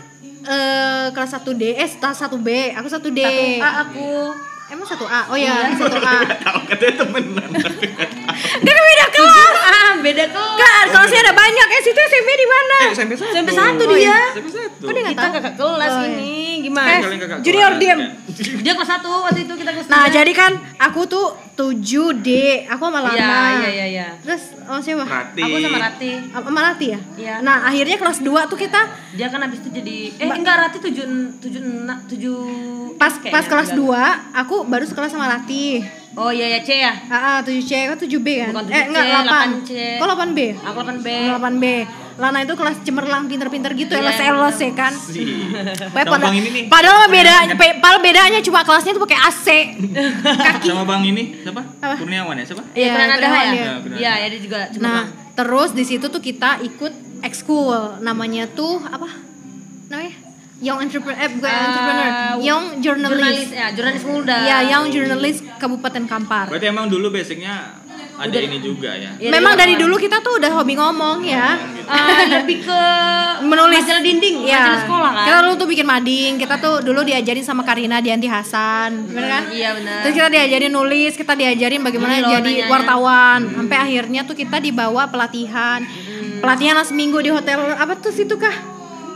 eh, kelas 1D, eh kelas 1B, aku 1D. Satu A aku. Emang 1A? Oh iya, 1A. Tahu katanya temenan. Dia kan beda kelas. Ah, beda kelas. Kan kelasnya ada banyak. Eh situ SMP di mana? eh, SMP satu. SMP satu Oh, dia. iya. SMP satu. Kok dia nggak Kita tahu? kakak kelas Oh, iya. ini gimana? Eh, junior diem. Kayak- Dia kelas 1 waktu itu kita kelas Nah tiga. jadi kan aku tuh 7D, aku sama Lana. Iya, iya, iya, iya. Terus oh siapa? Rati. Aku sama Rati. Sama Rati ya? Iya. Nah akhirnya kelas 2 tuh kita Dia kan habis itu jadi eh enggak Rati 7 7 7 pas pas kelas 2 aku baru sekelas sama Rati. Oh iya ya C ya. Ah, ah, 7C, kok 7B kan? Bukan eh 7C, enggak 8. 8C. Kok 8B? Aku 8B. 8B. Lana itu kelas cemerlang pinter-pinter gitu ya, Iya, les ya kan. Si. Pada- Bang ini nih. Padahal mah beda, padahal bedanya cuma kelasnya tuh pakai AC. Kaki. Sama Bang ini siapa? Apa? Kurniawan ya siapa? Iya, ada kenalan ya? Ya. Iya, ya dia juga cuma Nah, terus di situ tuh kita ikut ekskul namanya tuh apa? Young entrepreneur, eh bukan Ah, entrepreneur, young jurnalis journalist. ya, jurnalis muda. Ya, young journalist Kabupaten Kampar. Berarti emang dulu basicnya ada ini juga ya. Iya, Memang dari awal. dulu kita tuh udah hobi ngomong ya. Ah, lebih ke Menulis majalah dinding, Iya. majalah sekolah kan. Kita dulu tuh bikin mading, kita tuh dulu diajarin sama Karina Dianti Hasan, bener kan? Iya, benar. Terus kita diajarin nulis, kita diajarin bagaimana loh jadi wartawan. Sampai akhirnya tuh kita dibawa pelatihan. Pelatihan lah seminggu di hotel apa tuh situ kah?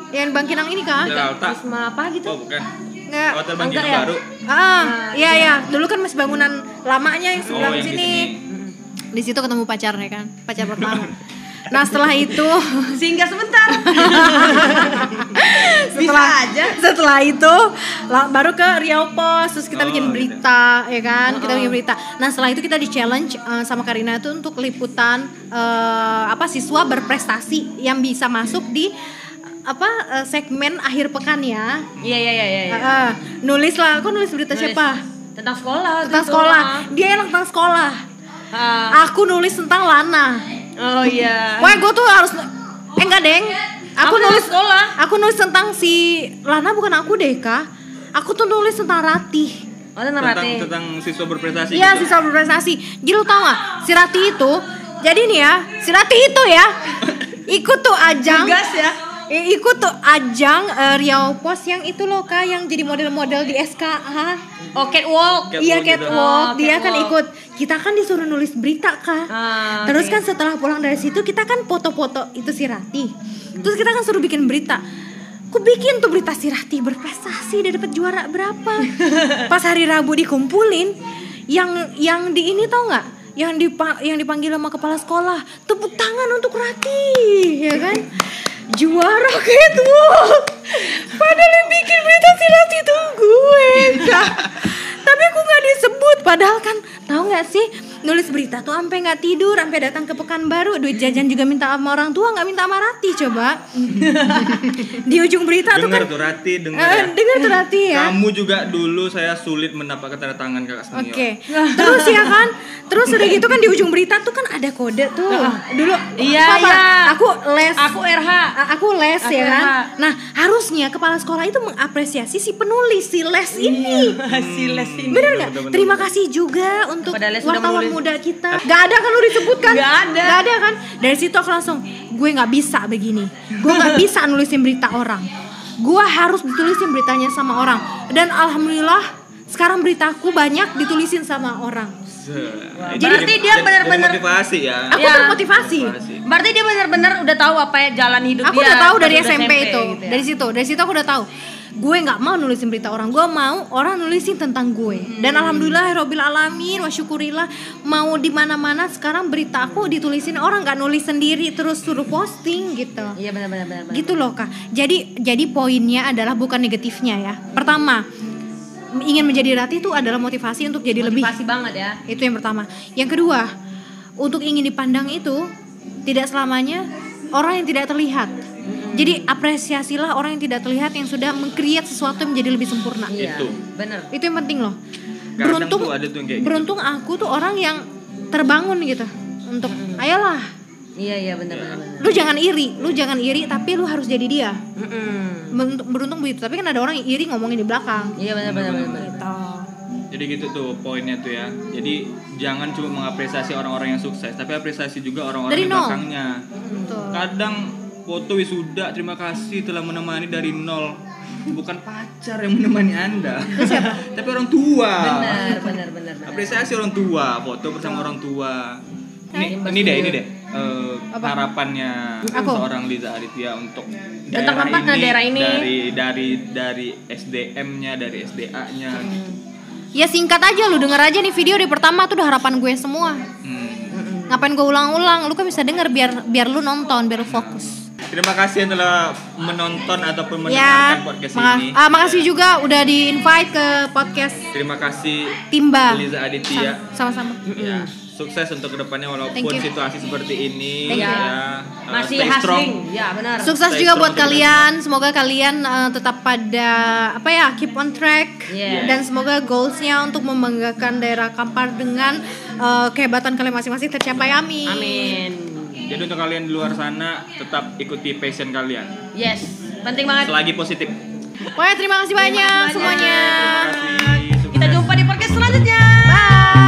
Yang Bangkinang ini kah? Hotel Alta. Wisma apa gitu? Oh, bukan. Enggak. Hotel Enggak Bangkinang ya? baru. Ah, iya iya. Dulu kan masih bangunan lamanya yang sebelah Oh, yang sini. Di situ ketemu pacarnya kan, pacar pertama. Nah setelah itu Sehingga sebentar. setelah aja. setelah itu baru ke Riau Pos terus kita Oh, bikin gitu. berita ya kan kita bikin berita nah setelah itu kita di challenge eh, sama Karina itu untuk liputan eh, apa siswa berprestasi yang bisa masuk di apa eh, segmen akhir pekan ya Iya iya iya iya. Eh, nulis lah aku nulis berita Nulis siapa Tentang sekolah. tentang sekolah dia enak tentang sekolah Ah. aku nulis tentang Lana Oh iya. Wah, gue tuh harus eh enggak deng. Aku Aku nulis sekolah. Aku nulis tentang si Lana bukan aku deh kak. Aku tuh nulis tentang Ratih. Oh tentang tentang Rati. tentang siswa berprestasi Iya, gitu. siswa berprestasi. Jadi lu tau gak? Si Ratih itu, jadi nih ya, si Ratih itu ya, ikut tuh ajang. Gas ya. Ikut tuh ajang eh, Riau Pos yang itu loh kak yang jadi model-model di SKA Oh catwalk. Catwalk iya gitu. catwalk. Oh, dia kan catwalk. ikut. Kita kan disuruh nulis berita kak. Ah, terus oke. kan setelah pulang dari situ kita kan foto-foto itu si Rati terus kita kan suruh bikin berita. Aku bikin tuh berita si Rati berprestasi dia dapat juara berapa? Pas hari Rabu dikumpulin yang yang di ini tau nggak? Yang dipa yang dipanggil sama kepala sekolah tepuk tangan untuk Rati ya kan juara catwalk padahal yang bikin berita si Rati tuh gue. Tapi aku nggak disebut. Padahal kan tahu nggak sih nulis berita tuh sampai nggak tidur sampai datang ke Pekanbaru duit jajan juga minta sama orang tua nggak minta sama Rati coba di ujung berita tuh dengar kan tuh Rati dengar eh, ya. dengar tuh Rati ya Kamu juga dulu saya sulit mendapatkan tanda tangan kakak senior. Oke, terus ya kan, terus udah gitu kan di ujung berita tuh kan ada kode tuh. Dulu, Iya, apa, iya. Aku les, Aku RH. Aku les Aku ya kan. RH. Nah harusnya kepala sekolah itu mengapresiasi si penulis si les ini. Hasil les ini. Bener nggak? Terima kasih juga untuk wartawan. Muda kita. Gak ada kan lu disebutkan? Nggak ada. Gak ada kan? Dari situ aku langsung, gue nggak bisa begini. Gue nggak bisa nulisin berita orang. Gue harus ditulisin beritanya sama orang. Dan alhamdulillah sekarang beritaku banyak ditulisin sama orang. Se- Berarti jadi- dia jadi- benar-benar- jadi motivasi ya. Aku Ya. termotivasi. Motivasi. Berarti dia benar-benar udah tahu apa ya jalan hidup Aku dia. udah tahu dari udah SMP, itu. gitu ya. Dari situ, dari situ aku udah tahu. Gue nggak mau nulisin berita orang. Gue mau orang nulisin tentang gue. Dan alhamdulillah robil alamin, wa syukurillah mau di mana-mana sekarang berita aku ditulisin orang nggak nulis sendiri terus suruh posting gitu. Iya benar-benar benar. Gitu loh kak. Jadi jadi poinnya adalah bukan negatifnya ya. Pertama ingin menjadi rati itu adalah motivasi untuk jadi lebih Motivasi banget ya. itu yang pertama. Yang kedua, untuk ingin dipandang itu tidak selamanya orang yang tidak terlihat. Jadi apresiasilah orang yang tidak terlihat yang sudah mengcreate sesuatu yang menjadi lebih sempurna. Iya. Itu. Bener. Itu yang penting loh. Kadang Beruntung tuh ada tuh yang kayak gitu. beruntung aku tuh orang yang terbangun gitu untuk ayolah Iya iya bener. bener. lu jangan iri, lu jangan iri tapi lu harus jadi dia. Mm-mm. Beruntung, beruntung begitu. Tapi kan ada orang yang iri ngomongin di belakang. Iya bener bener. bener. Gitu. Jadi gitu tuh poinnya tuh ya. Jadi jangan cuma mengapresiasi orang-orang yang sukses, tapi apresiasi juga orang-orang di belakangnya. Betul. Kadang foto wisuda, terima kasih telah menemani dari nol. Bukan pacar yang menemani Anda. tapi orang tua. Bener bener. bener. Apresiasi orang tua, foto bersama orang tua. Ini, ini deh, ini deh. eh, Apa? harapannya Aku. seorang Liza Aditya untuk Tentang apa? Nah, daerah ini. dari dari dari SDM-nya, dari SDA-nya. Ya singkat aja lu denger aja nih video di pertama tuh udah harapan gue semua. Hmm. Ngapain gue ulang-ulang? Lu kan bisa denger biar biar lu nonton, biar lu fokus. Terima kasih yang telah menonton ataupun Ya, mendengarkan podcast maka- ini. ah, makasih juga udah di invite ke podcast Terima kasih Timba. Liza Aditya. Sama- Sama-sama. Ya, sukses untuk ke depannya walaupun situasi seperti ini. Thank you. Ya, uh, Masih stay strong. Ya benar. Sukses Stay juga buat kalian. Semoga kalian eh, tetap pada apa ya, keep on track. Yes. Dan semoga goalsnya untuk membanggakan daerah Kampar dengan eh, kehebatan kalian masing-masing tercapai. Amin. Amin. Jadi untuk kalian di luar sana tetap ikuti passion kalian. Yes, penting banget. Selagi positif. Wah, terima kasih banyak semuanya. Kita jumpa di podcast selanjutnya. Bye.